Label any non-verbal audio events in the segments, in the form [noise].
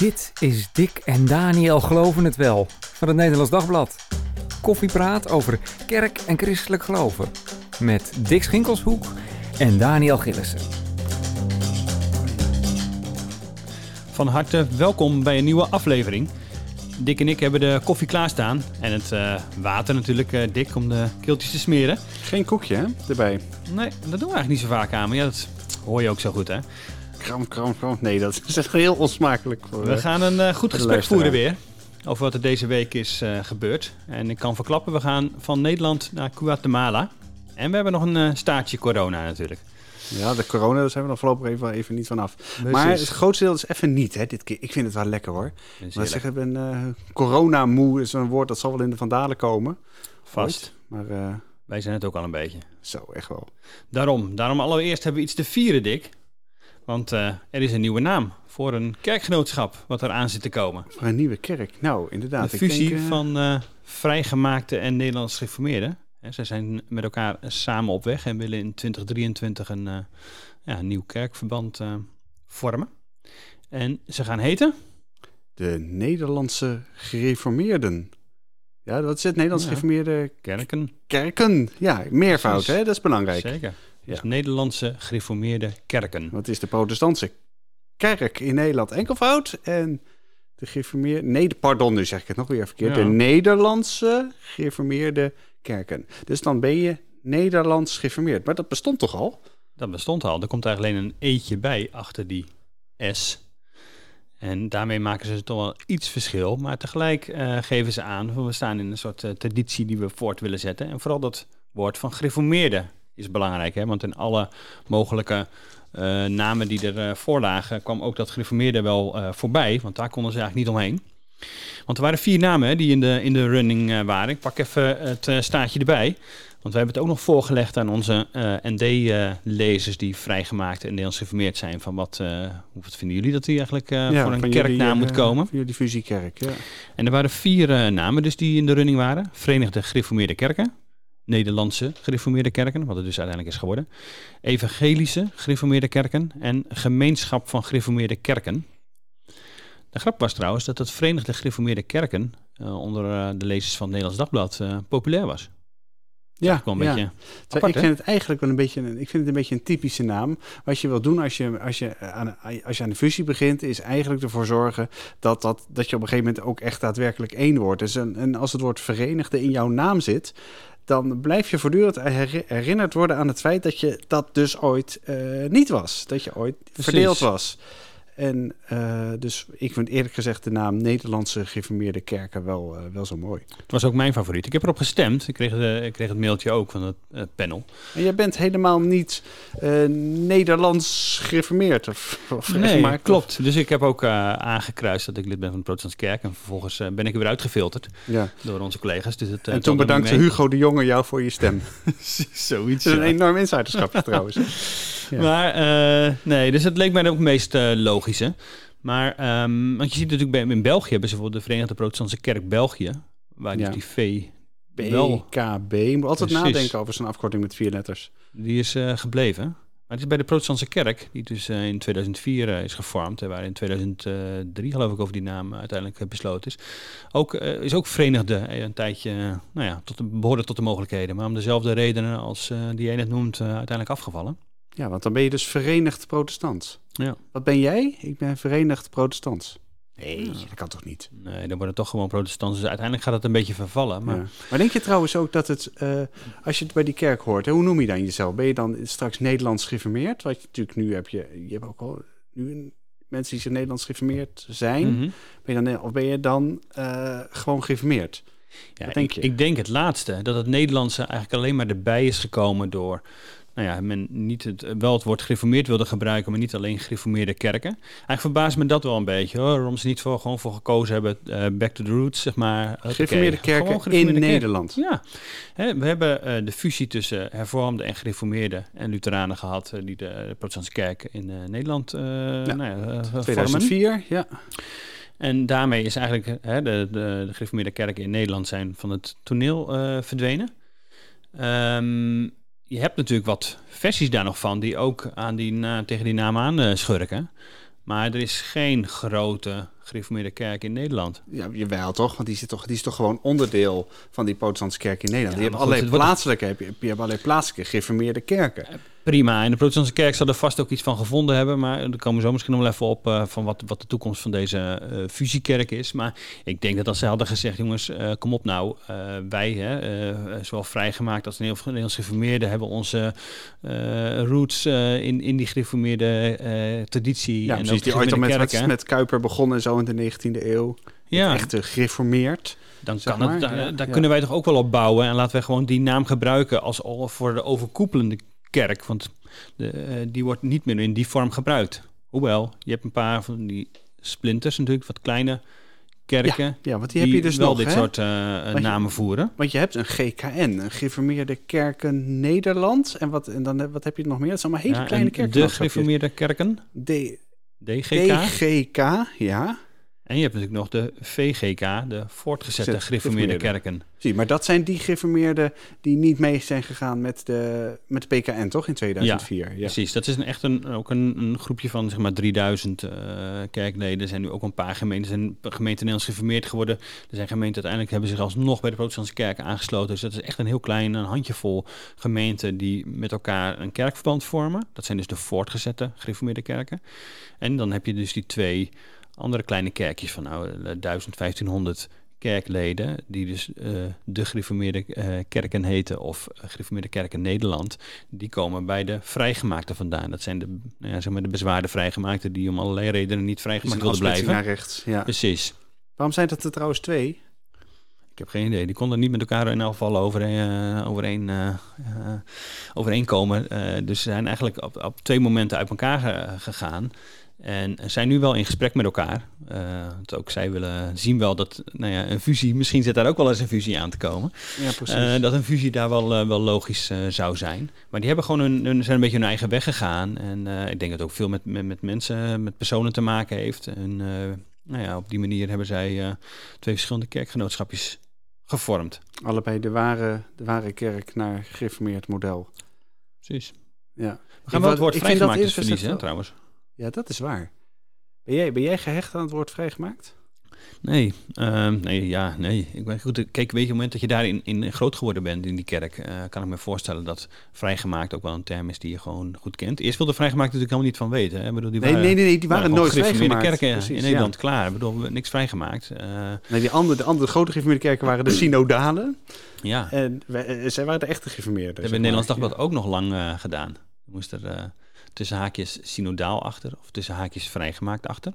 Dit is Dick en Daniel Geloven het Wel van het Nederlands Dagblad. Koffiepraat over kerk en christelijk geloven. Met Dick Schinkelshoek en Daniel Gillissen. Van harte welkom bij een nieuwe aflevering. Dick en ik hebben de koffie klaarstaan. En het uh, water natuurlijk, uh, Dick, om de keeltjes te smeren. Geen koekje, hè, erbij? Nee, dat doen we eigenlijk niet zo vaak aan. Maar ja, dat hoor je ook zo goed, hè? Kram, kram, kram. Nee, dat is echt heel onsmakelijk. Voor, we gaan een uh, goed gesprek voeren weer. Over wat er deze week is gebeurd. En ik kan verklappen, we gaan van Nederland naar Guatemala. En we hebben nog een staartje corona natuurlijk. Ja, de corona, daar zijn we dan voorlopig even, even niet vanaf. Maar het grootste deel is even niet, hè, dit keer. Ik vind het wel lekker, hoor. Maar zeg, ik ben uh, corona-moe is een woord dat zal wel in de vandalen komen. Vast. Maar wij zijn het ook al een beetje. Zo, echt wel. Daarom, daarom allereerst hebben we iets te vieren, Dick. Want uh, er is een nieuwe naam voor een kerkgenootschap wat er aan zit te komen. Voor een nieuwe kerk, nou inderdaad. De fusie ik denk, van vrijgemaakte en Nederlands gereformeerden. Ze zijn met elkaar samen op weg en willen in 2023 een, ja, nieuw kerkverband vormen. En ze gaan heten? De Nederlandse Gereformeerden. Ja, wat is het? Nederlands ja. Gereformeerde Kerken. Kerken, ja, meervoud, hè? dat is belangrijk. Zeker. Dus ja. Nederlandse Gereformeerde Kerken. Wat is de protestantse kerk in Nederland enkelvoud en de gereformeerde... Nee, pardon, nu zeg ik het nog weer verkeerd. Ja. De Nederlandse Gereformeerde kerken. Dus dan ben je Nederlands geformeerd. Maar dat bestond toch al? Dat bestond al. Er komt eigenlijk alleen een eetje bij achter die S. En daarmee maken ze toch wel iets verschil. Maar tegelijk uh, geven ze aan, we staan in een soort uh, traditie die we voort willen zetten. En vooral dat woord van gereformeerde is belangrijk. Hè? Want in alle mogelijke uh, namen die er voorlagen, kwam ook dat gereformeerde wel voorbij. Want daar konden ze eigenlijk niet omheen. Want er waren vier namen hè, die in de, in de running uh, waren. Ik pak even het uh, staartje erbij. Want we hebben het ook nog voorgelegd aan onze uh, ND-lezers die vrijgemaakt en Nederlands geformeerd zijn. Van wat, wat vinden jullie dat die eigenlijk ja, voor een kerknaam jullie, moet komen? Voor jullie fusiekerk, ja. En er waren vier namen dus die in de running waren. Verenigde Gereformeerde Kerken. Nederlandse gereformeerde kerken, wat het dus uiteindelijk is geworden. Evangelische gereformeerde kerken en gemeenschap van gereformeerde kerken. De grap was trouwens dat het Verenigde Gereformeerde Kerken uh, onder uh, de lezers van het Nederlands Dagblad uh, populair was. Ja, een ja. beetje apart, ik vind het eigenlijk wel een beetje, een, ik vind het een beetje een typische naam. Wat je wil doen als je, als je, aan, als je aan de fusie begint, is eigenlijk ervoor zorgen dat, dat, dat je op een gegeven moment ook echt daadwerkelijk één wordt. Dus en, en als het woord verenigde in jouw naam zit, dan blijf je voortdurend herinnerd worden aan het feit dat je dat dus ooit uh, niet was. Dat je ooit Precies. verdeeld was. En uh, dus ik vind eerlijk gezegd de naam Nederlandse gereformeerde kerken wel, uh, wel zo mooi. Het was ook mijn favoriet. Ik heb erop gestemd. Ik kreeg, de, ik kreeg het mailtje ook van het uh, panel. En jij bent helemaal niet Nederlands gereformeerd? Of, of nee, maar klopt. Dus ik heb ook aangekruist dat ik lid ben van de Protestantse Kerk. En vervolgens ben ik er weer uitgefilterd ja. door onze collega's. Dus het, en toen bedankte Hugo de Jonge jou voor je stem. [laughs] Zoiets. Dat is een enorm insiderschapje trouwens. [laughs] Ja. Maar nee, dus het leek mij ook het meest uh, logische. Maar, um, want je ziet natuurlijk bij, in België hebben ze bijvoorbeeld de Verenigde Protestantse Kerk België, waar ja. die V... BKB, je moet altijd Precies. nadenken over zo'n afkorting met vier letters. Die is uh, gebleven. Maar het is bij de Protestantse Kerk, die dus uh, in 2004 uh, is gevormd, en waar in 2003 geloof ik over die naam uiteindelijk besloten is, ook, is ook verenigde een tijdje, nou ja, tot de, behoorde tot de mogelijkheden, maar om dezelfde redenen als die jij net noemt, uiteindelijk afgevallen. Ja, want dan ben je dus verenigd protestant. Ja. Wat ben jij? Ik ben verenigd protestant. Nee, ja. dat kan toch niet? Nee, dan worden het toch gewoon protestants. Dus uiteindelijk gaat het een beetje vervallen. Maar, ja. maar denk je trouwens ook dat het, uh, als je het bij die kerk hoort, hè, hoe noem je dan jezelf? Ben je dan straks Nederlands gereformeerd? Wat je natuurlijk nu heb je, je hebt ook al nu mensen die zich Nederlands gereformeerd zijn. Mm -hmm. ben je dan, of ben je dan uh, gewoon gereformeerd? Ja, denk ik denk het laatste. Dat het Nederlandse eigenlijk alleen maar erbij is gekomen door nou ja, men niet het, wel het woord gereformeerd wilde gebruiken, maar niet alleen gereformeerde kerken. Eigenlijk verbaast me dat wel een beetje hoor, waarom ze niet voor, gewoon voor gekozen hebben, uh, back to the roots, zeg maar. Gereformeerde kerken gereformeerde in kerk. Nederland. Ja, we hebben uh, de fusie tussen hervormde en gereformeerde en Lutheranen gehad, uh, die de, de protestantse kerk in Nederland ja. nou ja, 2004, ja. En daarmee is eigenlijk hè, de, de, de gereformeerde kerken in Nederland zijn van het toneel verdwenen. Um, je hebt natuurlijk wat versies daar nog van die ook aan die, tegen die naam aan uh, schurken. Maar er is geen grote gereformeerde kerk in Nederland. Ja, jawel toch? Want die, zit toch, die is toch gewoon onderdeel van die protestantse kerk in Nederland. Ja, die hebben allerlei plaatselijke, heb je, je hebt allerlei plaatselijke gereformeerde kerken. Prima. En de protestantse kerk zal er vast ook iets van gevonden hebben. Maar daar komen we zo misschien nog wel even op uh, van wat, wat de toekomst van deze uh, fusiekerk is. Maar ik denk dat als ze hadden gezegd, jongens, uh, kom op nou. wij, hè, zowel vrijgemaakt als Nederlands gereformeerden, hebben onze roots in, in die gereformeerde traditie. Ja, en precies. Die ooit al met, met, met, Kuiper begonnen zo in de 19e eeuw. Ja. Echt gereformeerd. Dan kan het, daar, daar kunnen wij toch ook wel op bouwen. En laten we gewoon die naam gebruiken als voor de overkoepelende kerk. Want de, uh, die wordt niet meer in die vorm gebruikt. Hoewel, je hebt een paar van die splinters natuurlijk, wat kleine kerken. Ja, ja want die, heb je dus wel nog, dit hè? soort uh, namen voeren. Want je hebt een GKN, een Gereformeerde Kerken Nederland. En wat, en dan wat heb je nog meer? Dat zijn allemaal hele kleine kerken. De Gereformeerde Kerken? D DGK? DGK, ja. En je hebt natuurlijk nog de VGK, de voortgezette gereformeerde kerken. Zie, maar dat zijn die gereformeerden die niet mee zijn gegaan met de, met de PKN, toch, in 2004? Ja, ja. precies. Dat is een, echt een, ook een, een groepje van zeg maar 3000 uh, eh, kerkleden. Er zijn nu ook een paar gemeenten, zijn gemeenten Nederlands gereformeerd geworden. Er zijn gemeenten uiteindelijk hebben zich alsnog bij de protestantse kerken aangesloten. Dus dat is echt een heel klein, een handjevol gemeenten die met elkaar een kerkverband vormen. Dat zijn dus de voortgezette gereformeerde kerken. En dan heb je dus die twee andere kleine kerkjes van nou, 1000, 1500 kerkleden, die dus uh, de gereformeerde uh, kerken heten of gereformeerde kerken Nederland, die komen bij de vrijgemaakten vandaan. Dat zijn de, nou ja, zeg maar de bezwaarde vrijgemaakten die om allerlei redenen niet vrijgemaakt wilden blijven. Naar rechts, ja. Precies. Waarom zijn dat er trouwens twee? Ik heb geen idee. Die konden niet met elkaar in elk geval overeen, uh, overeen, overeenkomen. dus ze zijn eigenlijk op, op twee momenten uit elkaar gegaan. En zijn nu wel in gesprek met elkaar. Uh, ook zij willen zien wel dat nou ja, een fusie, misschien zit daar ook wel eens een fusie aan te komen. Ja, precies. Uh, dat een fusie daar wel, uh, wel logisch zou zijn. Maar die hebben gewoon een, een, zijn een beetje hun eigen weg gegaan. En ik denk dat het ook veel met, met, met, mensen, met personen te maken heeft. En nou ja, op die manier hebben zij twee verschillende kerkgenootschapjes gevormd. Allebei de ware, de ware kerk naar gereformeerd model. Precies. Ja. We gaan wel het woord vrijgemaakt dus verliezen, trouwens. Ja, dat is waar. Ben jij, ben jij gehecht aan het woord vrijgemaakt? Nee, uh, nee, ja, nee. Ik ben goed. Kijk, weet je, op het moment dat je daarin in groot geworden bent in die kerk, uh, kan ik me voorstellen dat vrijgemaakt ook wel een term is die je gewoon goed kent. Eerst wilde vrijgemaakt natuurlijk helemaal niet van weten. Hè? Ik bedoel, die nee, waren, nee, nee, nee, die waren, nooit vrijgemaakt. kerken Precies, in Nederland, ja. klaar. Ik bedoel, niks vrijgemaakt. Uh, nee, die andere, de andere grote gereformeerde kerken waren de [clears throat] synodalen. Ja. En wij, eh, zij waren de echte gereformeerden. We hebben in Nederlands Dagblad ja. ook nog lang gedaan. Moest er tussen haakjes synodaal achter of tussen haakjes vrijgemaakt achter.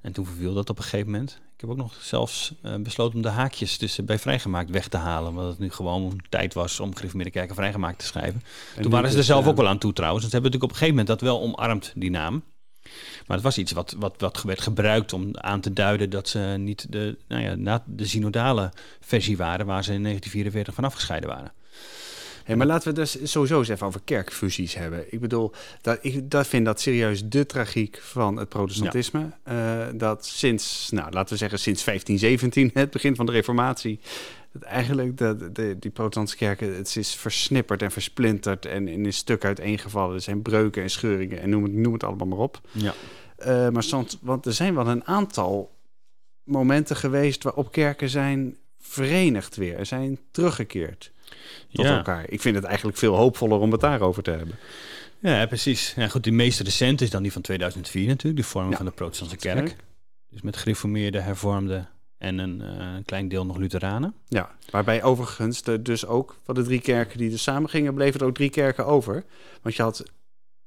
En toen verviel dat op een gegeven moment. Ik heb ook nog zelfs uh, besloten om de haakjes tussen bij vrijgemaakt weg te halen. Omdat het nu gewoon tijd was om gereformeerde kerken vrijgemaakt te schrijven. En toen waren ze er zelf ook wel aan toe trouwens. ze hebben natuurlijk op een gegeven moment dat wel omarmd, die naam. Maar het was iets wat, wat, wat werd gebruikt om aan te duiden dat ze niet de, nou ja, de synodale versie waren waar ze in 1944 van afgescheiden waren. Hey, maar laten we dus sowieso eens even over kerkfusies hebben. Ik bedoel, dat, ik dat vind dat serieus de tragiek van het protestantisme. Ja. Uh, dat sinds, nou, laten we zeggen sinds 1517, het begin van de reformatie... Dat eigenlijk de, de, die protestantse kerken, het is versnipperd en versplinterd en in een stuk uiteengevallen. Er zijn breuken en scheuringen en noem het, noem het allemaal maar op. Ja. Uh, maar soms, want er zijn wel een aantal momenten geweest waarop kerken zijn verenigd weer, zijn teruggekeerd tot ja. elkaar. Ik vind het eigenlijk veel hoopvoller om het daarover te hebben. Ja, precies. Ja, goed, die meest recente is dan die van 2004 natuurlijk, de vorming ja, van de protestantse kerk. Dus met gereformeerde, hervormde en een uh, klein deel nog Lutheranen. Ja, waarbij overigens de, dus ook van de drie kerken die er samen gingen, bleven er ook drie kerken over. Want je had,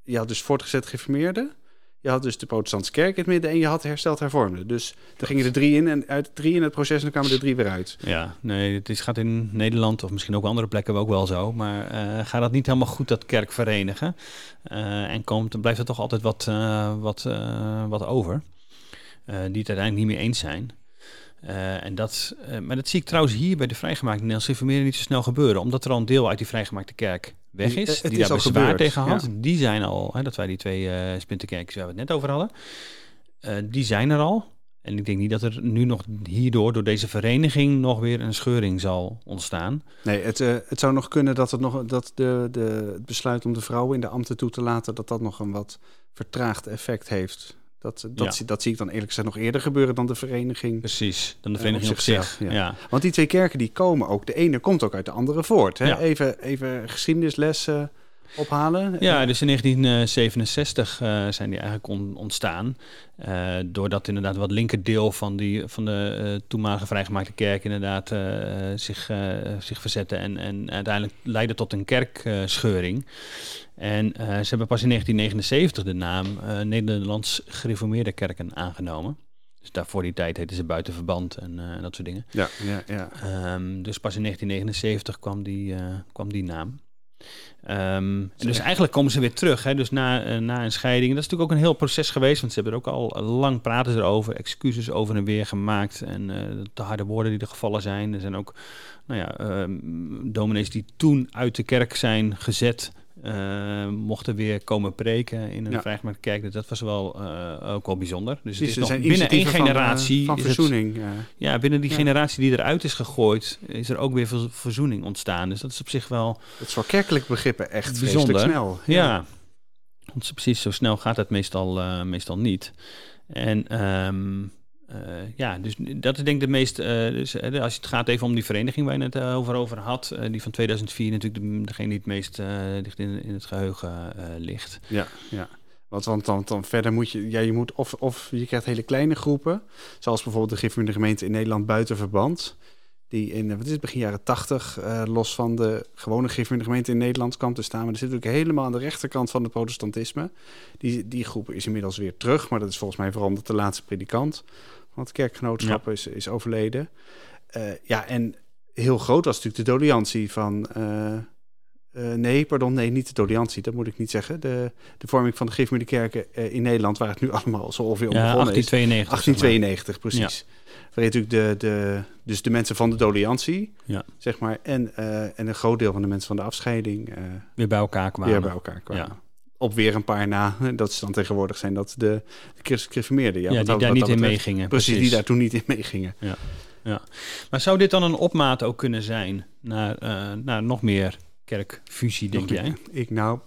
je had dus voortgezet gereformeerde, je had dus de protestantse kerk in het midden en je had hersteld hervormde. Dus er gingen er drie in en uit drie in het proces en dan kwamen er drie weer uit. Ja, nee, het is, gaat in Nederland of misschien ook andere plekken ook wel zo. Maar uh, gaat dat niet helemaal goed, dat kerk verenigen? Uh, en komt, dan blijft er toch altijd wat, uh, wat, wat over. die het uiteindelijk niet meer eens zijn. En dat, maar dat zie ik trouwens hier bij de vrijgemaakte Nederlandse reformeren niet zo snel gebeuren. Omdat er al een deel uit die vrijgemaakte kerk weg is. Die, die daar bezwaar tegen had. Ja. Die zijn al, hè, dat wij die twee uh, splinterkerkjes waar we het net over hadden. die zijn er al. En ik denk niet dat er nu nog hierdoor, door deze vereniging, nog weer een scheuring zal ontstaan. Nee, het, het zou nog kunnen dat, het, nog, dat de, de, het besluit om de vrouwen in de ambten toe te laten, dat dat nog een wat vertraagd effect heeft Dat, dat, zie, dat zie ik dan eerlijk gezegd nog eerder gebeuren dan de vereniging. Precies, dan de vereniging op, zich. Ja. Want die twee kerken die komen ook, de ene komt ook uit de andere voort. Hè? Even, even geschiedenislessen ophalen? Ja, dus in 1967 uh, eh, zijn die eigenlijk ontstaan. Uh, doordat inderdaad wat linkerdeel van, die, van de uh, toenmalige vrijgemaakte kerk inderdaad zich, zich verzette en, en uiteindelijk leidde tot een kerkscheuring. en ze hebben pas in 1979 de naam Nederlands Gereformeerde Kerken aangenomen. Dus daarvoor die tijd heette ze buiten verband en dat soort dingen. Ja, ja, ja. Um, dus pas in 1979 kwam die, kwam die naam. Um, dus eigenlijk komen ze weer terug. Hè? Dus na, uh, na een scheiding. Dat is natuurlijk ook een heel proces geweest. Want ze hebben er ook al lang praten erover. Excuses over en weer gemaakt. En uh, de harde woorden die er gevallen zijn. Er zijn ook nou ja, uh, dominees die toen uit de kerk zijn gezet. Uh, mochten weer komen preken in een ja. vrijgemaakte kerk. Dus dat was wel uh, ook wel bijzonder. Dus het is nog binnen één generatie... Van, van verzoening. Het, ja. ja. binnen die ja. generatie die eruit is gegooid... is er ook weer verzoening ontstaan. Dus dat is op zich wel... Dat is voor kerkelijk begrippen echt bijzonder snel. Ja. Want precies zo snel gaat het meestal, meestal niet. En... Um, uh, ja, dus dat is denk ik de meest. Uh, dus, uh, als het gaat even om die vereniging waar je het over, over had, die van 2004 natuurlijk de, degene die het meest dicht in, in het geheugen ligt. Ja, ja. Want, want dan, dan verder moet je, ja, je moet of, of je krijgt hele kleine groepen, zoals bijvoorbeeld de Gifmunde gemeente in Nederland buiten verband, die in wat is het, begin jaren 80 los van de gewone Gifmunde gemeente in Nederland kwam te staan. Maar er zit natuurlijk helemaal aan de rechterkant van het protestantisme. Die, die groep is inmiddels weer terug, maar dat is volgens mij vooral de laatste predikant want het kerkgenootschap is, is overleden. Uh, ja, en heel groot was natuurlijk de doliantie van... Uh, uh, nee, pardon, nee, niet de doliantie, dat moet ik niet zeggen. De, de vorming van de Gifmuurde kerken in Nederland... waar het nu [laughs] allemaal zo ongeveer om ja, begonnen 1892, is. 1892, precies. Ja. Waarin natuurlijk de, de, dus de mensen van de doliantie, ja. zeg maar... En, en een groot deel van de mensen van de afscheiding... weer bij elkaar kwamen. Weer bij elkaar kwamen. Op weer een paar na. Dat is dan tegenwoordig zijn dat de, de gereformeerden. Ja, ja die daar niet in meegingen. Precies, precies, die daar toen niet in meegingen. Ja. ja. Maar zou dit dan een opmaat ook kunnen zijn naar, uh, naar nog meer kerkfusie, denk jij? Ik nou,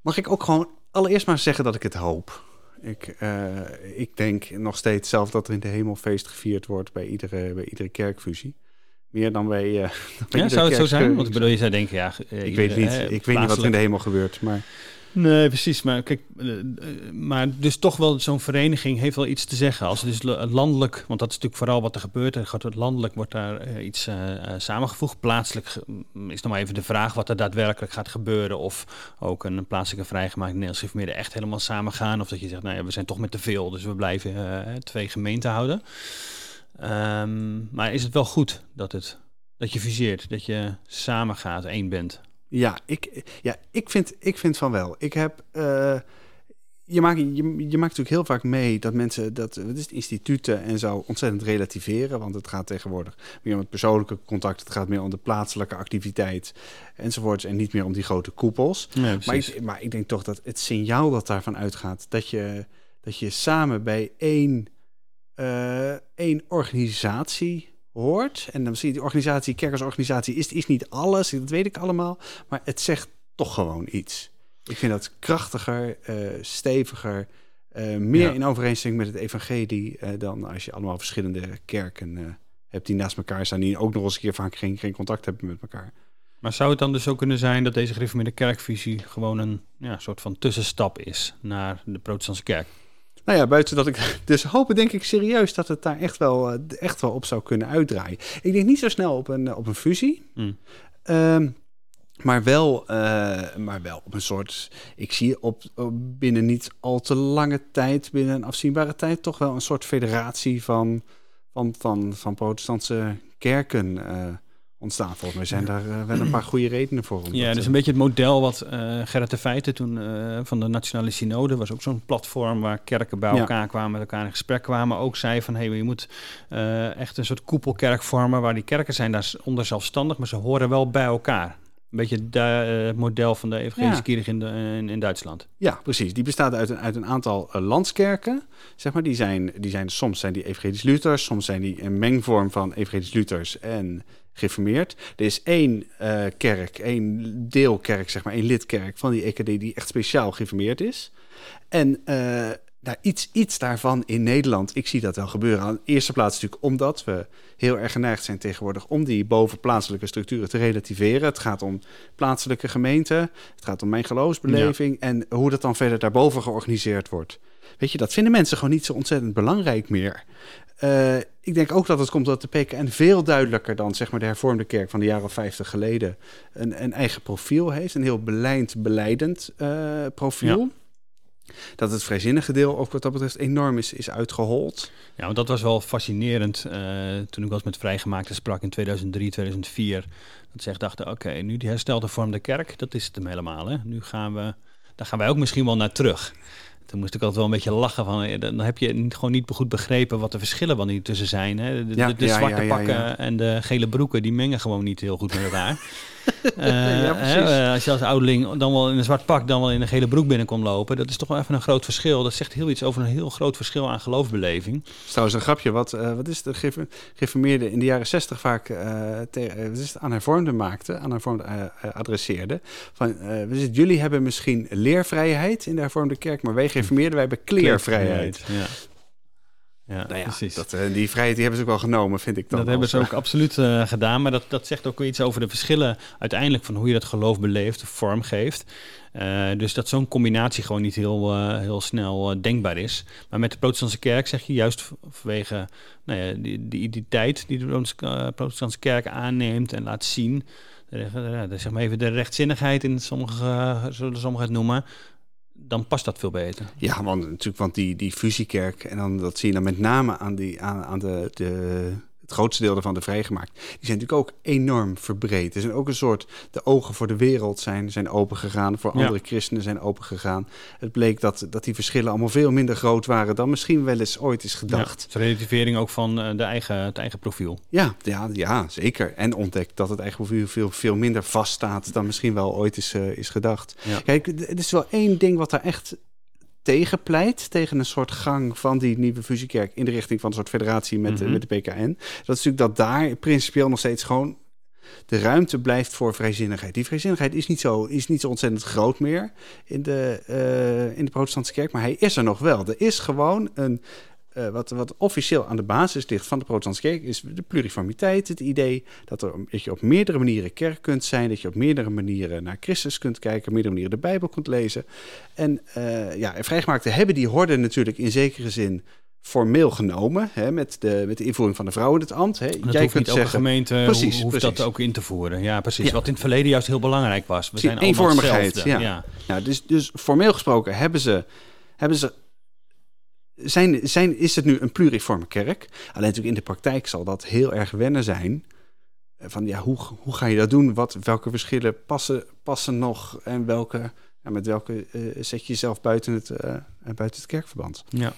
mag ik ook gewoon allereerst maar zeggen dat ik het hoop. Ik, uh, ik denk nog steeds zelf dat er in de hemel feest gevierd wordt bij iedere, bij iedere kerkfusie. Meer dan bij. [laughs] Uh, ja, zou het zo zijn? Want ik bedoel, je zou denken, ja. ik weet niet, ik weet niet wat er in de hemel gebeurt, maar. Nee, precies. Maar kijk, eh, eh, maar dus toch wel zo'n vereniging heeft wel iets te zeggen. Als het dus landelijk, want dat is natuurlijk vooral wat er gebeurt. Er gaat landelijk wordt daar uh, iets samengevoegd. Plaatselijk mm, is nog maar even de vraag wat er daadwerkelijk gaat gebeuren. Of ook een plaatselijke vrijgemaakte Nederlands meer echt helemaal samen gaan. Of dat je zegt, nou ja, we zijn toch met te veel, dus we blijven twee gemeenten houden. Um, maar is het wel goed dat, het, dat je fuseert, dat je samen gaat, één bent? Ja, ik, ja ik, vind, ik vind van wel. Ik heb. Uh, je, maakt, je, je maakt natuurlijk heel vaak mee dat mensen dat wat is het, instituten en zo ontzettend relativeren. Want het gaat tegenwoordig meer om het persoonlijke contact. Het gaat meer om de plaatselijke activiteit enzovoorts. En niet meer om die grote koepels. maar, ik, maar ik denk toch dat het signaal dat daarvan uitgaat dat je, dat je samen bij één, uh, één organisatie hoort. En dan zie je die organisatie, kerkersorganisatie, is, is niet alles, dat weet ik allemaal. Maar het zegt toch gewoon iets. Ik vind dat krachtiger, uh, steviger, uh, meer in overeenstemming met het evangelie... Uh, dan als je allemaal verschillende kerken hebt die naast elkaar staan... die ook nog eens een keer vaak geen, geen contact hebben met elkaar. Maar zou het dan dus ook kunnen zijn dat deze gereformeerde kerkvisie... gewoon een ja, soort van tussenstap is naar de protestantse kerk? Nou ja, buiten dat ik. [laughs] Dus hopen denk ik serieus dat het daar echt wel, eh, echt wel op zou kunnen uitdraaien. Ik denk niet zo snel op een, op een fusie. Mm. Um, maar wel, uh, maar wel op een soort. Ik zie op, op, binnen niet al te lange tijd, binnen een afzienbare tijd, toch wel een soort federatie van, van, van, van protestantse kerken. Uh, ontstaan. Volgens mij zijn daar uh, wel een paar goede redenen voor. Ja, dat is een beetje het model wat uh, Gerrit de Feiten toen uh, van de Nationale Synode was ook zo'n platform waar kerken bij elkaar kwamen, met elkaar in gesprek kwamen. Ook zei van, hé, hey, je moet echt een soort koepelkerk vormen waar die kerken zijn daar onder zelfstandig, maar ze horen wel bij elkaar. Een beetje het model van de evangelische ja. in, in, in, Duitsland. Ja, precies. Die bestaat uit een, uit een aantal landskerken. Zeg maar. die, zijn, die zijn, soms zijn die evangelisch Luthers, soms zijn die een mengvorm van evangelisch Luthers en geformeerd. Er is één uh, kerk, één deelkerk, zeg maar, één lidkerk van die EKD die echt speciaal geformeerd is. En uh, daar iets, iets daarvan in Nederland, ik zie dat wel gebeuren. Aan de eerste plaats natuurlijk omdat we heel erg geneigd zijn tegenwoordig om die bovenplaatselijke structuren te relativeren. Het gaat om plaatselijke gemeenten, het gaat om mijn geloofsbeleving en hoe dat dan verder daarboven georganiseerd wordt. Weet je, dat vinden mensen gewoon niet zo ontzettend belangrijk meer. Uh, ik denk ook dat het komt dat de PKN veel duidelijker dan zeg maar, de hervormde kerk van de jaren 50 geleden een, een eigen profiel heeft. Een heel beleid, beleidend uh, profiel. Ja dat het vrijzinnige deel ook wat dat betreft enorm is, is uitgehold. Ja, want dat was wel fascinerend uh, toen ik was met vrijgemaakte sprak in 2003, 2004. Dat ze echt dachten, oké, nu die herstelde vorm de kerk, dat is het hem helemaal. Hè? Nu gaan we, daar gaan wij ook misschien wel naar terug. Toen moest ik altijd wel een beetje lachen van, eh, dan heb je gewoon niet goed begrepen wat de verschillen van die tussen zijn. Hè? De, ja, de, zwarte pakken en de gele broeken, die mengen gewoon niet heel goed met elkaar. [laughs] [laughs] uh, als je als ouderling dan wel in een zwart pak, dan wel in een gele broek binnenkomt lopen, dat is toch wel even een groot verschil. Dat zegt heel iets over een heel groot verschil aan geloofsbeleving. Dat is trouwens een grapje. Wat, uh, wat is de geformeerde in de jaren zestig vaak te, is het aan hervormden maakte, aan hervormden adresseerde. Van, jullie hebben misschien leervrijheid in de hervormde kerk, maar wij geformeerden, wij hebben kleervrijheid. Ja. Ja, nou ja, precies. Dat, uh, die vrijheid die hebben ze ook wel genomen, vind ik dan. Dat hebben ze ook absoluut uh, gedaan. Maar dat, dat zegt ook iets over de verschillen uiteindelijk van hoe je dat geloof beleeft, vorm geeft. Uh, dus dat zo'n combinatie gewoon niet heel, heel snel denkbaar is. Maar met de protestantse kerk zeg je juist vanwege nou ja, die, die identiteit die de protestantse kerk aanneemt en laat zien. Zeg maar even de rechtzinnigheid in sommige, zullen sommigen het noemen dan past dat veel beter. Ja, want natuurlijk, want die, die fusiekerk, en dan dat zie je dan met name aan, die, aan, aan de, de, het grootste deel ervan de vrijgemaakt, die zijn natuurlijk ook enorm verbreed. Er zijn ook een soort, de ogen voor de wereld zijn, zijn open gegaan, voor andere christenen zijn open gegaan. Het bleek dat, dat die verschillen allemaal veel minder groot waren dan misschien wel eens ooit is gedacht. Ja, relativering ook van eh, de eigen, het eigen profiel. Ja, ja, ja, zeker. En ontdekt dat het eigen profiel veel, veel minder vaststaat dan misschien wel ooit is, uh, is gedacht. Kijk, er is wel één ding wat daar echt tegenpleit tegen een soort gang van die nieuwe fusiekerk in de richting van een soort federatie met, de, mhm. met de PKN. Dat is natuurlijk dat daar principieel nog steeds gewoon de ruimte blijft voor vrijzinnigheid. Die vrijzinnigheid is niet zo, is niet zo ontzettend groot meer in de, uh, in de protestantse kerk, maar hij is er nog wel. Er is gewoon een uh, wat, wat officieel aan de basis ligt van de protestantse kerk, is de pluriformiteit. Het idee dat, er, dat je op meerdere manieren kerk kunt zijn, dat je op meerdere manieren naar Christus kunt kijken, meerdere manieren de Bijbel kunt lezen. En uh, ja, vrijgemaakten hebben die horde natuurlijk in zekere zin formeel genomen hè, met, de, met de invoering van de vrouw in het ambt. Hè. Dat Jij kunt zeggen, gemeente precies, hoeft dat ook in te voeren. Ja, precies. Wat in het verleden juist heel belangrijk was. We zijn eenvormigheid. Ja. ja. Nou, dus, dus formeel gesproken hebben ze, hebben ze zijn, zijn, is het nu een pluriforme kerk? Alleen natuurlijk in de praktijk zal dat heel erg wennen zijn. Eh, van ja, hoe, hoe ga je dat doen? Wat, welke verschillen passen, passen nog? En welke, met welke uh, zet je jezelf buiten het, uh, buiten het kerkverband? Ja.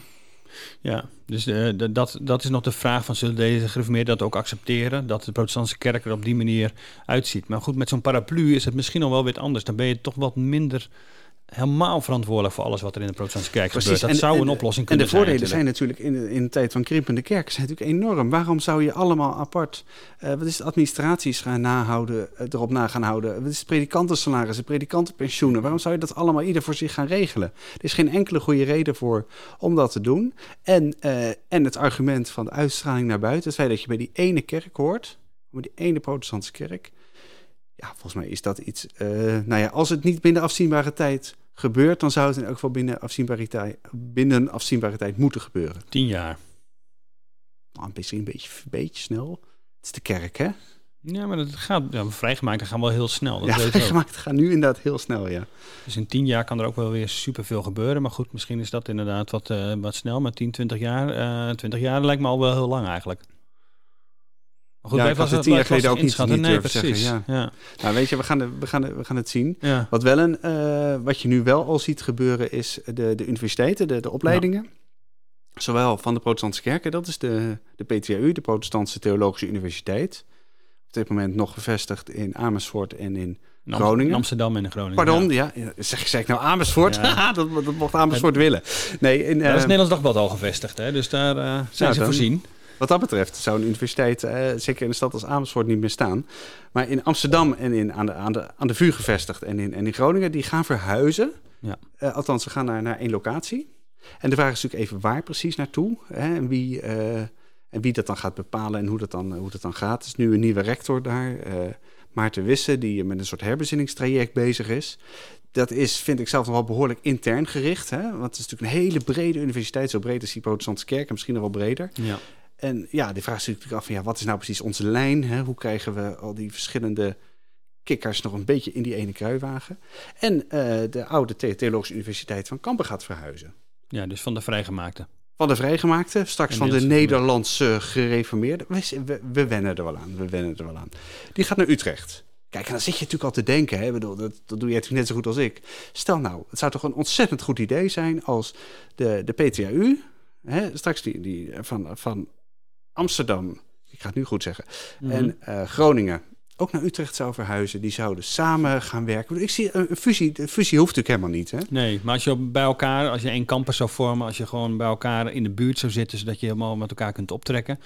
Ja, dus dat, dat is nog de vraag van zullen deze gereformeerden dat ook accepteren? Dat de protestantse kerk er op die manier uitziet. Maar goed, met zo'n paraplu is het misschien nog wel weer anders. Dan ben je toch wat minder helemaal verantwoordelijk voor alles wat er in de protestantse kerk Precies. gebeurt. Dat zou een oplossing kunnen zijn. En de voordelen zijn natuurlijk in, in de tijd van krimpende kerken zijn natuurlijk enorm. Waarom zou je allemaal apart, uh, wat is het, administraties gaan nahouden, uh, erop na gaan houden? Wat is het predikantensalarissen, predikantenpensioenen? Waarom zou je dat allemaal ieder voor zich gaan regelen? Er is geen enkele goede reden voor om dat te doen. En, uh, en het argument van de uitstraling naar buiten, het feit dat je bij die ene kerk hoort, bij die ene protestantse kerk, ja, volgens mij is dat iets. Uh, nou ja, als het niet binnen afzienbare tijd gebeurt, dan zou het in elk geval binnen afzienbare tijd, binnen afzienbare tijd moeten gebeuren. Tien jaar. Nou, misschien een beetje, een beetje snel. Het is de kerk, hè? Ja, maar dat gaat, ja, vrijgemaakt gaan wel heel snel. Dat ja, vrijgemaakt gaan nu inderdaad heel snel, ja. Dus in tien jaar kan er ook wel weer superveel gebeuren. Maar goed, misschien is dat inderdaad wat, uh, wat snel. Maar 10, 20 jaar, uh, eh, 20 jaar lijkt me al wel heel lang eigenlijk. Maar goed, ja, ik was het tien jaar geleden ook niet, niet nee, precies. zeggen. Ja. ja. Nou, weet je, we gaan, de, we gaan, de, we gaan het zien. Ja. Wat, wel een, uh, wat je nu wel al ziet gebeuren is de, de universiteiten, de, de opleidingen. Zowel van de protestantse kerken, dat is de, de PTU, de Protestantse Theologische Universiteit. Op dit moment nog gevestigd in Amersfoort en in Groningen. Amsterdam en Groningen. Pardon, ja. Zeg, zeg ik nou Amersfoort? [laughs] dat, dat mocht Amersfoort willen. Nee, in, uh, dat is Nederlands Dagblad al gevestigd, hè? dus daar uh, zijn ze voorzien. Wat dat betreft zou een universiteit, uh, zeker in een stad als Amersfoort, niet meer staan. Maar in Amsterdam en in, aan, de, aan, de, aan de vuur gevestigd en in, en in Groningen, die gaan verhuizen. Ja. Uh, althans, ze gaan naar, naar één locatie. En de vraag is natuurlijk even waar precies naartoe hè, en, wie, en wie dat dan gaat bepalen en hoe dat dan, hoe dat dan gaat. Er is nu een nieuwe rector daar, Maarten Wisse, die met een soort herbezinningstraject bezig is dat is, vind ik zelf nog wel behoorlijk intern gericht. Hè? Want het is natuurlijk een hele brede universiteit, zo breed als die protestantse kerk en misschien nog wel breder. Ja. En ja, die vraag is natuurlijk af van ja, wat is nou precies onze lijn? Hè? Hoe krijgen we al die verschillende kikkers nog een beetje in die ene kruiwagen? En uh, de oude Theologische Universiteit van Kampen gaat verhuizen. Ja, dus van de vrijgemaakte. Van de vrijgemaakte, straks van de Nederlandse gereformeerde. We, we, we, wennen er wel aan, we wennen er wel aan. Die gaat naar Utrecht. Kijk, en dan zit je natuurlijk al te denken, hè? Bedoel, dat, dat doe je natuurlijk net zo goed als ik. Stel nou, het zou toch een ontzettend goed idee zijn als de, de PTAU, hè, straks die, die van, van Amsterdam, ik ga het nu goed zeggen, mhm. en uh, Groningen ook naar Utrecht zou verhuizen. Die zouden samen gaan werken. Ik zie een fusie, een fusie hoeft natuurlijk helemaal niet. Hè? Nee, maar als je bij elkaar, als je één campus zou vormen, als je gewoon bij elkaar in de buurt zou zitten, zodat je helemaal met elkaar kunt optrekken.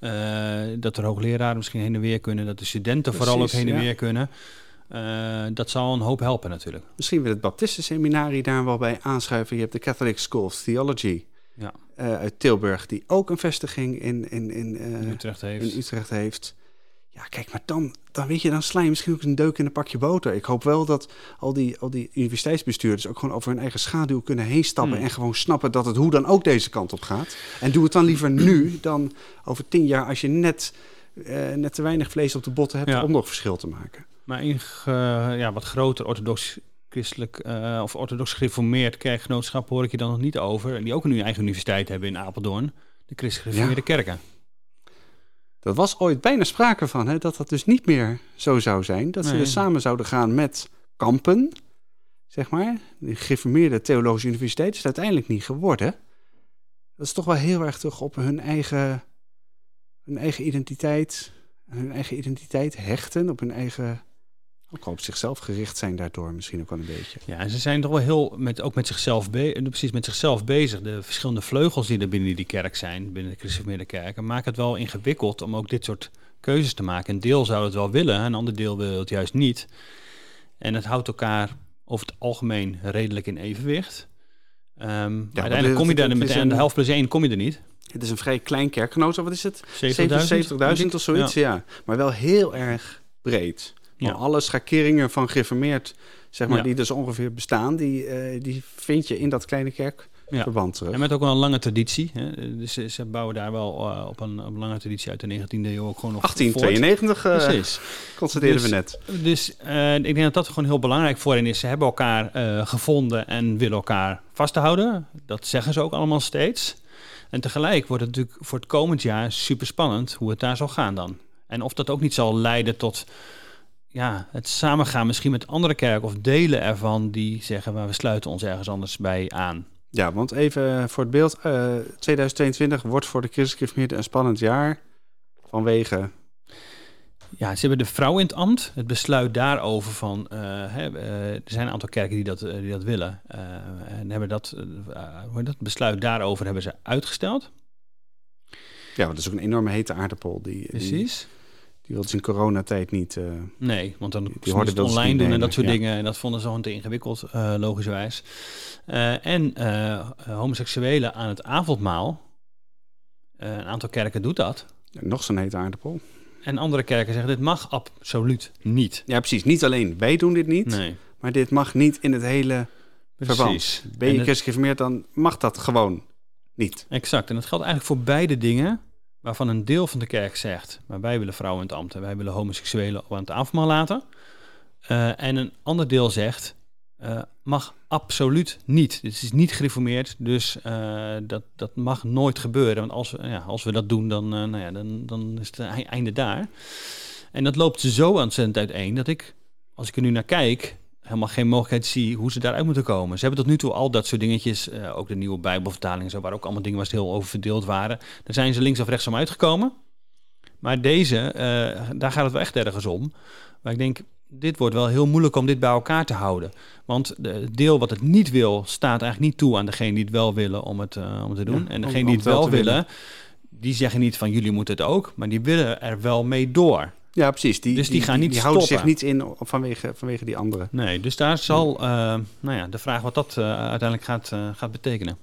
Uh, dat er hoogleraren misschien heen en weer kunnen, dat de studenten vooral ook heen en weer kunnen. Uh, dat zal een hoop helpen natuurlijk. Misschien wil het Baptistenseminarie daar wel bij aanschuiven. Je hebt de Catholic School of Theology ja. Uh, uit Tilburg, die ook een vestiging in, in, in, Utrecht heeft. in Utrecht heeft. Ja, kijk, maar dan, dan weet je, dan sla je misschien ook een deuk in een pakje boter. Ik hoop wel dat al die, al die universiteitsbestuurders ook gewoon over hun eigen schaduw kunnen heen stappen. Hmm. En gewoon snappen dat het hoe dan ook deze kant op gaat. En doe het dan liever nu dan over tien jaar als je net, uh, net te weinig vlees op de botten hebt om nog verschil te maken. Maar in uh, ja, wat groter orthodox christelijk uh, of orthodox gereformeerd kerkgenootschap hoor ik je dan nog niet over. Die ook een eigen universiteit hebben in Apeldoorn. De christelijk gereformeerde kerken. Dat was ooit bijna sprake van, hè, dat dat dus niet meer zo zou zijn. Dat ze dus samen zouden gaan met kampen, zeg maar. De gereformeerde theologische universiteit is uiteindelijk niet geworden. Dat is toch wel heel erg terug op hun eigen, hun eigen identiteit. Hun eigen identiteit hechten, op hun eigen ook op zichzelf gericht zijn daardoor misschien ook wel een beetje. Ja, en ze zijn toch wel heel met, ook met zichzelf, be precies met zichzelf bezig. De verschillende vleugels die er binnen die kerk zijn, binnen de christelijke kerken, maken het wel ingewikkeld om ook dit soort keuzes te maken. Een deel zou het wel willen, een ander deel wil het juist niet. En het houdt elkaar over het algemeen redelijk in evenwicht. Um, ja, uiteindelijk kom je daar met de helft plus één kom je er niet. Het is een vrij klein kerkgenootschap. Wat is het? 70.000 of zoiets, ja. ja. Maar wel heel erg breed. Ja. Alle schakeringen van geformeerd, zeg maar, die dus ongeveer bestaan, die, uh, die vind je in dat kleine kerkverband terug. En met ook wel een lange traditie. Hè? Dus ze, bouwen daar wel uh, op, een, een, lange traditie uit de 19e eeuw ook gewoon nog 1892, uh, Precies. constateerden dus, we net. Dus ik denk dat dat gewoon heel belangrijk voor hen is. Ze hebben elkaar gevonden en willen elkaar vasthouden. Dat zeggen ze ook allemaal steeds. En tegelijk wordt het natuurlijk voor het komend jaar super spannend hoe het daar zal gaan dan. En of dat ook niet zal leiden tot ja, het samengaan misschien met andere kerken of delen ervan die zeggen, maar we sluiten ons ergens anders bij aan. Ja, want even voor het beeld, uh, eh, 2022 wordt voor de christelijke een spannend jaar vanwege... Ja, ze hebben de vrouw in het ambt. Het besluit daarover van, uh, hè, uh, er zijn een aantal kerken die dat, die dat willen. en hebben dat, dat besluit daarover hebben ze uitgesteld. Ja, want dat is ook een enorme hete aardapol. Die, Precies. Die wilden ze in coronatijd niet. Uh, nee, want dan die, die hoorden het online doen en dat soort dingen. En dat vonden ze gewoon te ingewikkeld, uh, logischerwijs. Uh, en homoseksuelen aan het avondmaal. een aantal kerken doet dat. nog zo'n hete aardappel. En andere kerken zeggen, dit mag absoluut niet. Ja, precies. Niet alleen wij doen dit niet. Nee. Maar dit mag niet in het hele precies. verband. Ben je christelijk dan mag dat gewoon niet. Exact. En dat geldt eigenlijk voor beide dingen waarvan een deel van de kerk zegt, maar wij willen vrouwen in het ambt en wij willen homoseksuelen aan het avondmaal laten. Uh, en een ander deel zegt, uh, mag absoluut niet. Dit is niet gereformeerd, dus uh, dat, dat mag nooit gebeuren. Want als we, ja, als we dat doen, dan, nou ja, dan, dan is het einde daar. En dat loopt zo ontzettend uiteen dat ik, als ik er nu naar kijk, helemaal geen mogelijkheid zie hoe ze daaruit moeten komen. Ze hebben tot nu toe al dat soort dingetjes, uh, ook de nieuwe Bijbelvertaling, zo, waar ook allemaal dingen ze heel over verdeeld waren. Daar zijn ze links of rechts om uitgekomen. Maar deze, uh, daar gaat het wel echt ergens om. Maar ik denk, dit wordt wel heel moeilijk om dit bij elkaar te houden. Want het deel wat het niet wil, staat eigenlijk niet toe aan degene die het wel willen om het, uh, om te doen. Ja, en degene die het wel willen, die zeggen niet van jullie moeten het ook, maar die willen er wel mee door. Ja, precies. Die, dus die, gaan niet die, die houden zich niet in vanwege, vanwege die andere. Nee, dus daar zal uh, nou ja, de vraag wat dat uh, uiteindelijk gaat, uh, gaat betekenen.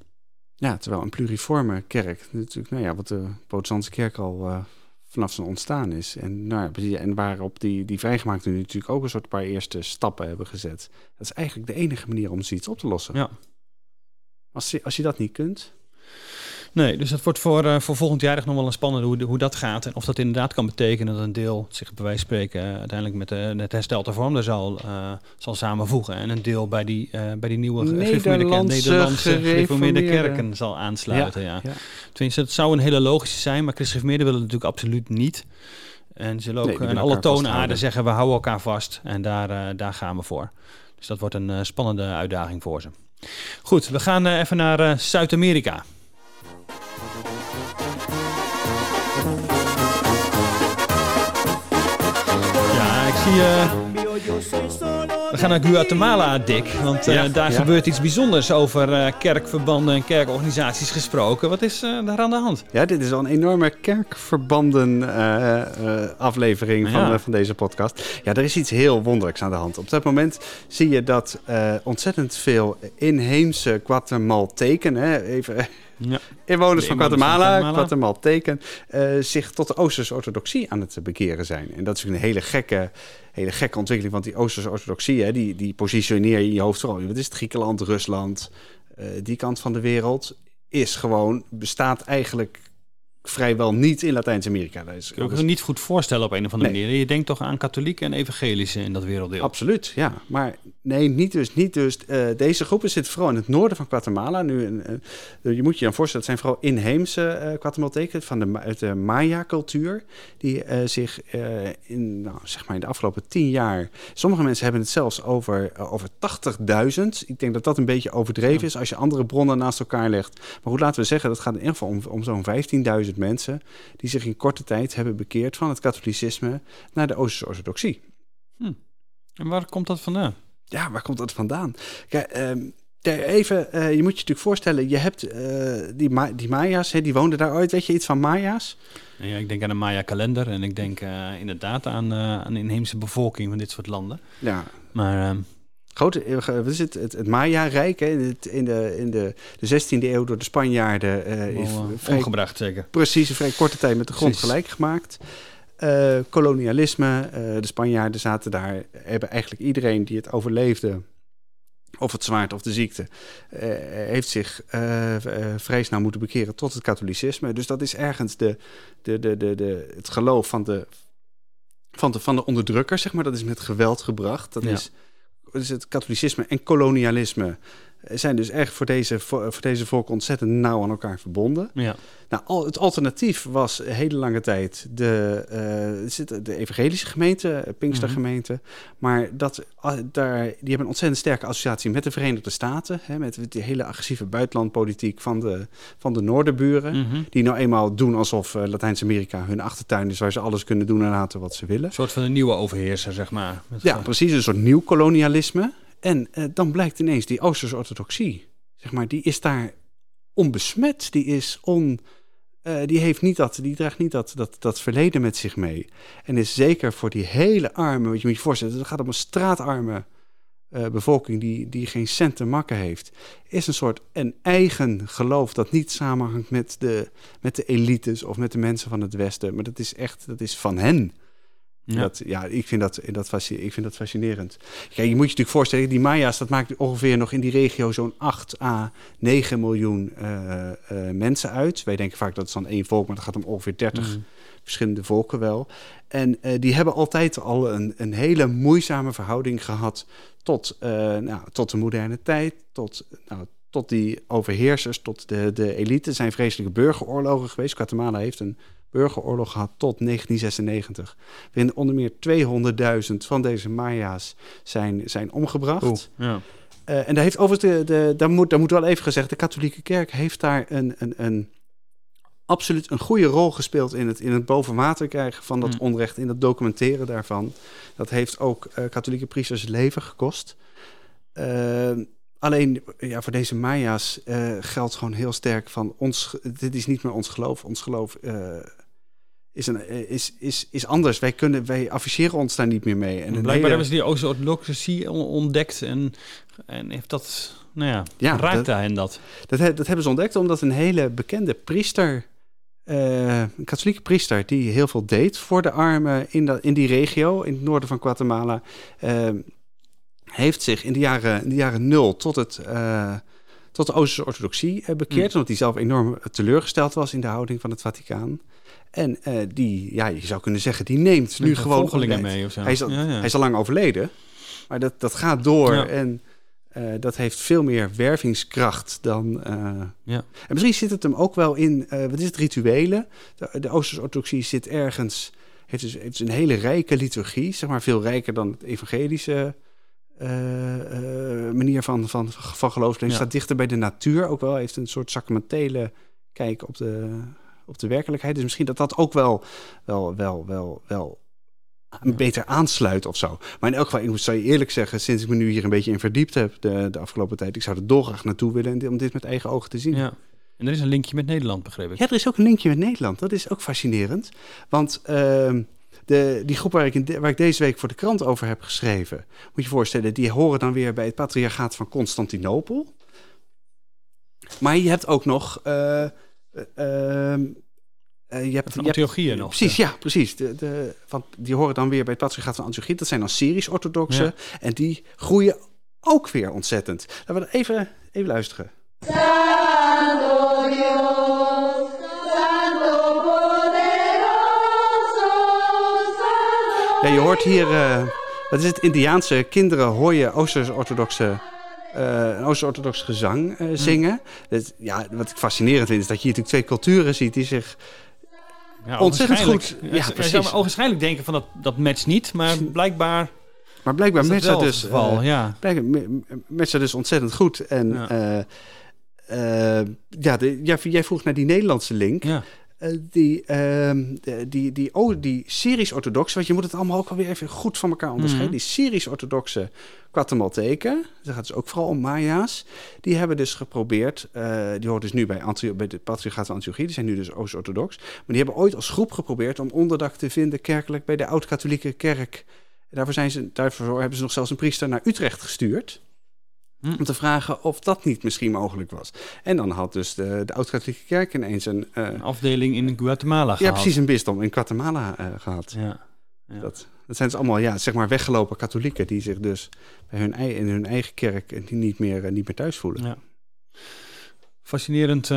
Ja, terwijl een pluriforme kerk, natuurlijk, nou ja, wat de protestantse kerk al vanaf zijn ontstaan is. En, nou ja, en waarop die, die vrijgemaakte nu natuurlijk ook een soort paar eerste stappen hebben gezet. Dat is eigenlijk de enige manier om zoiets op te lossen. Ja. Als je, als je dat niet kunt, Nee, dus dat wordt voor, uh, voor volgend jaar echt nog wel een spannende hoe, hoe dat gaat. En of dat inderdaad kan betekenen dat een deel zich bij wijze van spreken uh, uiteindelijk met de, het herstel te vormen zal, uh, zal samenvoegen. En een deel bij die, bij die nieuwe Nederlandse, Nederlandse gereformeerde kerken zal aansluiten. Ja, ja. Tenminste, het zou een hele logische zijn, maar christelijke willen natuurlijk absoluut niet. En ze zullen ook nee, alle toonaarden zeggen, we houden elkaar vast. En daar, daar gaan we voor. Dus dat wordt een spannende uitdaging voor ze. Goed, we gaan even naar Zuid-Amerika. We gaan naar Guatemala, Dick. Want uh, daar gebeurt iets bijzonders over uh, kerkverbanden en kerkorganisaties gesproken. Wat is uh, daar aan de hand? Ja, dit is al een enorme kerkverbanden aflevering van, van deze podcast. Ja, er is iets heel wonderlijks aan de hand. Op dat moment zie je dat ontzettend veel inheemse Guatemalteken, hè, even ja. Inwoners van Guatemala, Guatemalteken, uh, zich tot de Oosterse orthodoxie aan het bekeren zijn. En dat is een hele gekke, hele gekke ontwikkeling, want die Oosterse orthodoxie, hè, die, die positioneer je in je hoofd vooral. Wat is het? Griekenland, Rusland, uh, die kant van de wereld is gewoon, bestaat eigenlijk vrijwel niet in Latijns-Amerika. Dat is Kun je ook niet goed voorstellen op een of andere manier. Je denkt toch aan katholieken en evangelische in dat werelddeel. Absoluut, ja. Maar nee, niet dus. Niet dus. Uh, deze groepen zitten vooral in het noorden van Guatemala. Nu, uh, je moet je dan voorstellen, het zijn vooral inheemse uh, Guatemalteken van de, uit de Maya-cultuur. Die zich in, nou, zeg maar in de afgelopen tien jaar... Sommige mensen hebben het zelfs over, over 80.000. Ik denk dat dat een beetje overdreven is als je andere bronnen naast elkaar legt. Maar goed, laten we zeggen, dat gaat in ieder geval om, om zo'n 15.000 mensen die zich in korte tijd hebben bekeerd van het katholicisme naar de Oosterse orthodoxie. Hm. En waar komt dat vandaan? Ja, waar komt dat vandaan? Kijk, um, even, uh, je moet je natuurlijk voorstellen, je hebt uh, die, Ma die Maya's, hè, die woonden daar ooit. Weet je iets van Maya's? Ja, ik denk aan een Maya-kalender en ik denk uh, inderdaad aan, aan de inheemse bevolking van dit soort landen. Ja. Maar ehm, grote, eh, wat is het, het, het Maya-rijk in, in, de, in de, de 16e eeuw door de Spanjaarden uh, is vrij, omgebracht zeker. Precies, een vrij korte tijd met de grond gelijk gemaakt. Uh, kolonialisme, de Spanjaarden zaten daar, hebben eigenlijk iedereen die het overleefde, of het zwaard of de ziekte, heeft zich vrij snel moeten bekeren tot het katholicisme. Dus dat is ergens de, de, de, de, de, het geloof van de, van de, van de onderdrukker, zeg maar. Dat is met geweld gebracht. Dat is is het katholicisme en kolonialisme zijn dus echt voor deze, voor, deze volk ontzettend nauw aan elkaar verbonden. Ja. Nou, al, het alternatief was hele lange tijd de, uh, de evangelische gemeente, Pinkstergemeente. Mm Maar dat, daar, die hebben een ontzettend sterke associatie met de Verenigde Staten. Hè, met die hele agressieve buitenlandpolitiek van de, van de Noorderburen. Mhm. Die nou eenmaal doen alsof uh, Latijns-Amerika hun achtertuin is... waar ze alles kunnen doen en laten wat ze willen. Een soort van een nieuwe overheerser, zeg maar. Ja, precies. Een soort nieuw kolonialisme. En uh, dan blijkt ineens die Oosterse orthodoxie, zeg maar, die is daar onbesmet. Die is on... Uh, die, heeft niet dat, die draagt niet dat, dat, dat verleden met zich mee. En is zeker voor die hele arme, wat je moet je voorstellen, het gaat om een straatarme uh, bevolking die, die geen cent te makken heeft, is een soort een eigen geloof dat niet samenhangt met de, met de elites of met de mensen van het Westen. Maar dat is echt, dat is van hen. Ja. Dat, ja, ik vind dat, dat, ik vind dat fascinerend. Ja, je moet je natuurlijk voorstellen, die Maya's, dat maakt ongeveer nog in die regio zo'n 8 à 9 miljoen uh, uh, mensen uit. Wij denken vaak dat het dan één volk, maar het gaat om ongeveer 30 mm. verschillende volken wel. En uh, die hebben altijd al een, een hele moeizame verhouding gehad tot, nou, tot de moderne tijd, tot, nou, tot die overheersers, tot de, de elite. Er zijn vreselijke burgeroorlogen geweest. Guatemala heeft een burgeroorlog gehad tot 1996. Waarin onder meer 200.000 van deze Maya's zijn, zijn omgebracht. ja. Uh, en daar heeft overigens, de, de, daar, moet, daar moet wel even gezegd, de katholieke kerk heeft daar een, een, een absoluut een goede rol gespeeld in het, in het boven water krijgen van dat mm. onrecht, in het documenteren daarvan. Dat heeft ook uh, katholieke priesters het leven gekost. Uh, alleen ja, voor deze Maya's geldt gewoon heel sterk van ons, dit is niet meer ons geloof. Ons geloof is, een, is, is, is anders. Wij, kunnen, wij afficheren ons daar niet meer mee. En Blijkbaar hele... hebben ze die Oost-Orthodoxie ontdekt en, en heeft dat, nou ja, ja raakt hen dat? dat? Dat hebben ze ontdekt omdat een hele bekende priester, uh, een katholieke priester, die heel veel deed voor de armen in, dat, in die regio, in het noorden van Guatemala, uh, heeft zich in de jaren, in de jaren nul tot het... Uh, tot de Oosterse orthodoxie bekeerd, mm. omdat hij zelf enorm teleurgesteld was in de houding van het Vaticaan. En uh, die, ja, je zou kunnen zeggen, die neemt nu gewoon... mee of zo. Hij is, al, ja, ja. hij is al lang overleden, maar dat, dat gaat door en uh, dat heeft veel meer wervingskracht dan... Uh, ja. En misschien zit het hem ook wel in, wat is het, rituelen? De, de Oosterse orthodoxie zit ergens, heeft dus, heeft dus een hele rijke liturgie, zeg maar veel rijker dan het evangelische... manier van, van, van geloofsleven. Staat dichter bij de natuur ook wel. Heeft een soort sacramentele kijk op de, op de werkelijkheid. Dus misschien dat dat ook wel, wel, wel, wel, wel beter aansluit of zo. Maar in elk geval, ik moet je eerlijk zeggen, sinds ik me nu hier een beetje in verdiept heb de, de afgelopen tijd, ik zou er dolgraag naartoe willen om dit met eigen ogen te zien. Ja. En er is een linkje met Nederland, begreep ik. Ja, er is ook een linkje met Nederland. Dat is ook fascinerend. Want uh, de, die groep waar ik, waar ik deze week voor de krant over heb geschreven, moet je voorstellen, die horen dan weer bij het patriarchaat van Constantinopel. Maar je hebt ook nog uh, uh, je hebt, van Antiochieën nog. Precies, ja, precies. De, de, van, die horen dan weer bij het patriarchaat van Antiochie. Dat zijn dan Syrisch-orthodoxen. En die groeien ook weer ontzettend. Laten we even, even luisteren. Ja, je hoort hier, uh, wat is het, Indiaanse kinderen hoor je Oosters-orthodoxe uh, een Oost-orthodox gezang uh, zingen. Dat, ja, wat ik fascinerend vind, is dat je hier natuurlijk twee culturen ziet die zich ja, ontzettend goed... Ja, precies. Je zou waarschijnlijk denken van dat, dat matcht niet, maar blijkbaar... Maar blijkbaar matcht dat dus... Geval, uh, ja. matcht dat dus ontzettend goed. En ja, ja, de, ja, jij vroeg naar die Nederlandse link. Ja. Uh, die, uh, die, die, oh, die Syrisch-orthodoxe, want je moet het allemaal ook alweer even goed van elkaar onderscheiden. Mm -hmm. Die Syrisch-orthodoxe Guatemalteken, dat gaat dus ook vooral om Maya's, die hebben dus geprobeerd, uh, die horen dus nu bij, Antio bij de Patriarchaat Antiochie, die zijn nu dus Oost-orthodox, maar die hebben ooit als groep geprobeerd om onderdak te vinden kerkelijk bij de oud-katholieke kerk. daarvoor, zijn ze, daarvoor hebben ze nog zelfs een priester naar Utrecht gestuurd. Hm. Om te vragen of dat niet misschien mogelijk was. En dan had dus de, de Oud-Katholieke Kerk ineens een, uh, een afdeling in Guatemala gehad. Ja, precies, een bisdom in Guatemala uh, gehad. Ja, ja. Dat, dat zijn dus allemaal ja, zeg maar weggelopen katholieken die zich dus bij hun, in hun eigen kerk niet meer, uh, niet meer thuis voelen. Ja. Fascinerend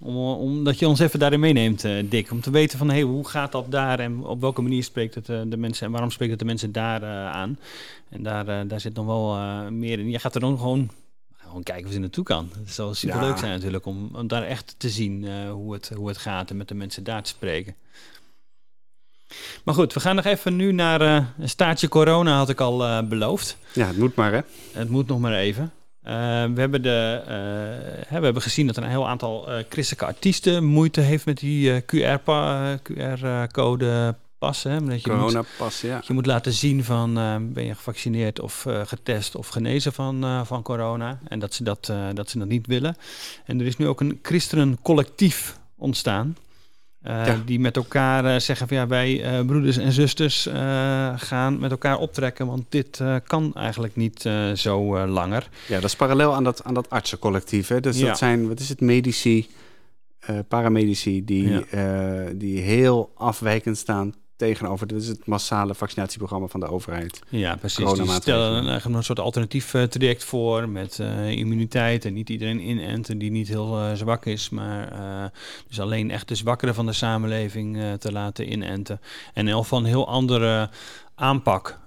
om, omdat je ons even daarin meeneemt, uh, Dick. Om te weten van hey, hoe gaat dat daar en op welke manier spreekt het uh, de mensen en waarom spreekt het de mensen daar aan. En daar, daar zit nog wel meer in. Je gaat er dan gewoon, gewoon kijken of ze naartoe kan. Het zal super leuk zijn natuurlijk om, om, daar echt te zien hoe, het, hoe het gaat en met de mensen daar te spreken. Maar goed, we gaan nog even nu naar een staartje corona, had ik al beloofd. Ja, het moet maar hè. Het moet nog maar even. Uh, we, hebben de, uh, hè, we hebben gezien dat een heel aantal uh, christelijke artiesten moeite heeft met die QR-code passen. Dat je Corona-pas, ja. Je moet laten zien van ben je gevaccineerd of getest of genezen van, van corona. En dat ze dat, dat ze dat niet willen. En er is nu ook een christenencollectief ontstaan. Uh, Die met elkaar uh, zeggen van ja, wij uh, broeders en zusters gaan met elkaar optrekken, want dit kan eigenlijk niet zo langer. Ja, dat is parallel aan dat, aan dat artsencollectief. Hè? Dus ja. dat zijn, wat is het, medici, paramedici, die, ja. die heel afwijkend staan tegenover. Dit is het massale vaccinatieprogramma van de overheid. Ja, precies. Die stellen een, een soort alternatief uh, traject voor met uh, immuniteit en niet iedereen inenten die niet heel uh, zwak is, maar dus alleen echt de zwakkeren van de samenleving te laten inenten. En in van een heel andere aanpak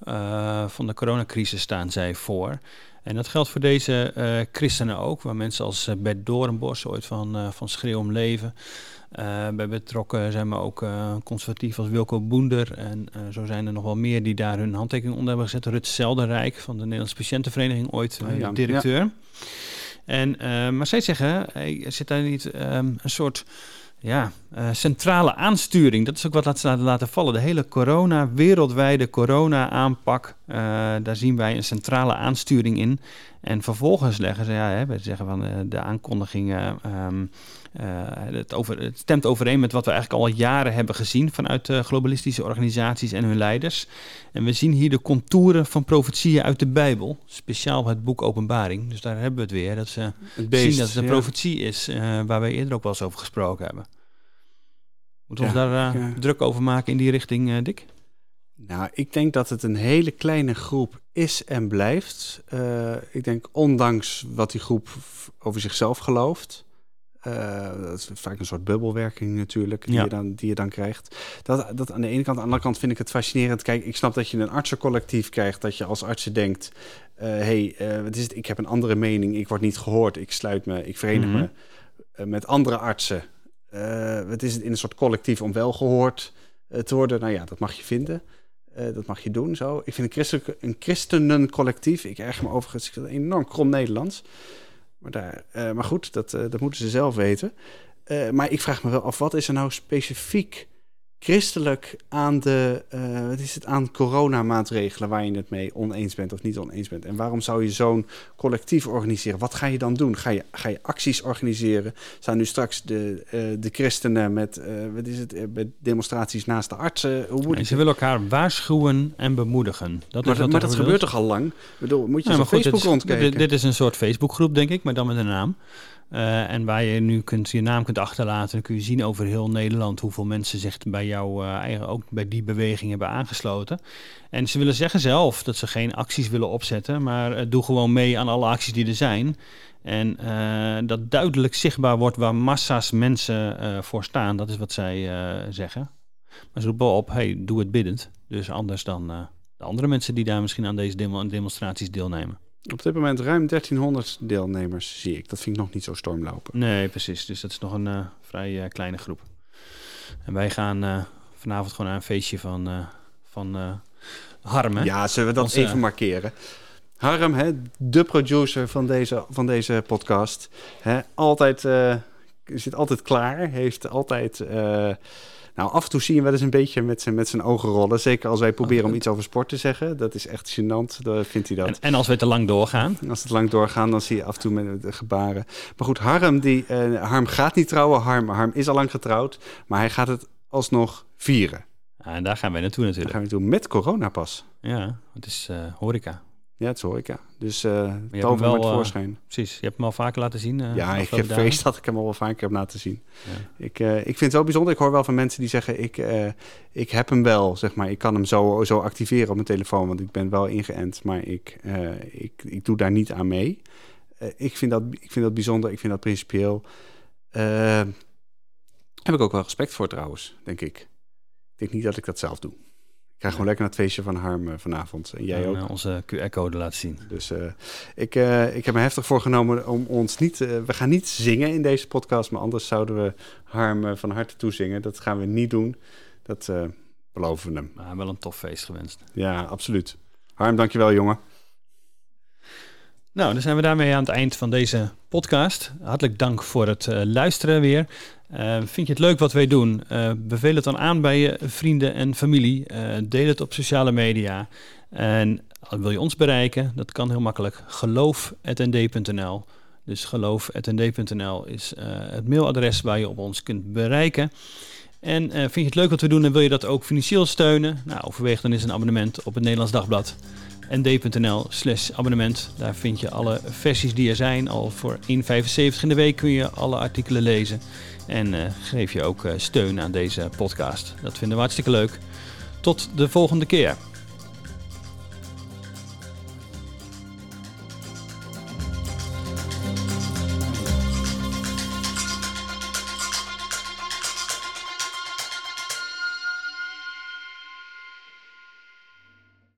van de coronacrisis staan zij voor. En dat geldt voor deze christenen ook, waar mensen als Bert Doornbos ooit van, van Schreeuw om Leven bij betrokken zijn we ook conservatief als Wilco Boender. En zo zijn er nog wel meer die daar hun handtekening onder hebben gezet. Rut Zelderrijk van de Nederlandse Patiëntenvereniging, ooit oh, ja. directeur. Ja. En, maar zij zeggen, hey, zit daar niet um, een soort ja, centrale aansturing? Dat is ook wat laten, laten vallen. De hele corona, wereldwijde corona-aanpak daar zien wij een centrale aansturing in. En vervolgens leggen ze, ja, hè, we zeggen van de aankondigingen. Um, het, over, het stemt overeen met wat we eigenlijk al jaren hebben gezien vanuit globalistische organisaties en hun leiders. En we zien hier de contouren van profetieën uit de Bijbel, speciaal het boek Openbaring. Dus daar hebben we het weer, dat ze zien dat het een profetie is, waar wij eerder ook wel eens over gesproken hebben. Moeten we ons daar druk over maken in die richting, Dick? Nou, ik denk dat het een hele kleine groep is en blijft. Uh, ik denk, ondanks wat die groep over zichzelf gelooft. Dat is vaak een soort bubbelwerking natuurlijk, die, je, dan, die je dan krijgt. Dat, dat aan de ene kant. Aan de andere kant vind ik het fascinerend. Kijk, ik snap dat je een artsencollectief krijgt. Dat je als artsen denkt, hé, hey, wat is het? ik heb een andere mening. Ik word niet gehoord. Ik sluit me, ik verenig mm -hmm. me met andere artsen het is in een soort collectief om wel gehoord te worden. Nou ja, dat mag je vinden. Uh, dat mag je doen zo. Ik vind een, christen, een christenencollectief, ik erg me overigens, ik enorm krom Nederlands. Maar, daar, maar goed, dat, dat moeten ze zelf weten. maar ik vraag me wel af, wat is er nou specifiek christelijk aan de, uh, wat is het, aan coronamaatregelen waar je het mee oneens bent of niet oneens bent. En waarom zou je zo'n collectief organiseren? Wat ga je dan doen? Ga je, ga je acties organiseren? Zijn nu straks de, uh, de christenen met, uh, wat is het, met demonstraties naast de artsen? Hoe moet ze willen elkaar waarschuwen en bemoedigen. Dat maar, is wat maar dat gebeurt toch al lang? Ik bedoel, moet je ja, op Facebook rondkijken? Dit, dit, is een soort Facebookgroep, denk ik, maar dan met een naam. Uh, en waar je nu kunt, je naam kunt achterlaten, dan kun je zien over heel Nederland hoeveel mensen zich bij jou uh, eigen, ook bij die beweging hebben aangesloten. En ze willen zeggen zelf dat ze geen acties willen opzetten, maar uh, doe gewoon mee aan alle acties die er zijn. En dat duidelijk zichtbaar wordt waar massa's mensen voor staan, dat is wat zij zeggen. Maar ze roepen op, hey, doe het biddend. Dus anders dan de andere mensen die daar misschien aan deze demonstraties deelnemen. Op dit moment ruim 1300 deelnemers zie ik. Dat vind ik nog niet zo stormlopen. Nee, precies. Dus dat is nog een uh, vrij uh, kleine groep. En wij gaan uh, vanavond gewoon naar een feestje van, van Harm. Hè? Ja, zullen we dat even markeren? Harm, hè, de producer van deze, van deze podcast. Hè, altijd, zit altijd klaar. Heeft altijd nou, af en toe zie je hem wel eens een beetje met zijn, met zijn ogen rollen. Zeker als wij proberen om iets over sport te zeggen. Dat is echt gênant, dan vindt hij dat. En, en als we te lang doorgaan? Als het lang doorgaan, dan zie je af en toe met de gebaren. Maar goed, Harm, die, uh, Harm gaat niet trouwen. Harm, Harm is al lang getrouwd. Maar hij gaat het alsnog vieren. en daar gaan wij naartoe natuurlijk. Daar gaan we naartoe met corona pas. Ja, het is uh, horeca. Ja, het is horeca. Dus uh, tover met voorschijn. Precies, je hebt hem al vaker laten zien. Uh, ja, ik heb vrees dat ik hem al wel vaker heb laten zien. Ja. Ik, uh, ik vind het wel bijzonder. Ik hoor wel van mensen die zeggen, ik, ik heb hem wel, zeg maar. Ik kan hem zo, zo activeren op mijn telefoon, want ik ben wel ingeënt. Maar ik, ik, ik doe daar niet aan mee. ik, vind dat, ik vind dat bijzonder, ik vind dat principieel. heb ik ook wel respect voor trouwens, denk ik. Ik denk niet dat ik dat zelf doe ga gewoon lekker naar het feestje van Harm uh, vanavond. En jij ook. Uh, onze QR-code laten zien. Dus uh, ik, ik heb me heftig voorgenomen om ons niet... we gaan niet zingen in deze podcast, maar anders zouden we Harm van harte toezingen. Dat gaan we niet doen. Dat beloven we hem. Maar wel een tof feest gewenst. Ja, absoluut. Harm, dankjewel jongen. Nou, dan zijn we daarmee aan het eind van deze podcast. Hartelijk dank voor het luisteren weer. Uh, vind je het leuk wat wij doen? Uh, beveel het dan aan bij je vrienden en familie. Deel het op sociale media. En wil je ons bereiken? Dat kan heel makkelijk. geloof.nd.nl Dus geloof.nd.nl is het mailadres waar je op ons kunt bereiken. En vind je het leuk wat we doen en wil je dat ook financieel steunen? Nou, overweeg dan eens een abonnement op het Nederlands Dagblad nd.nl slash abonnement. Daar vind je alle versies die er zijn. Al voor 1,75 in de week kun je alle artikelen lezen. En uh, geef je ook uh, steun aan deze podcast. Dat vinden we hartstikke leuk. Tot de volgende keer.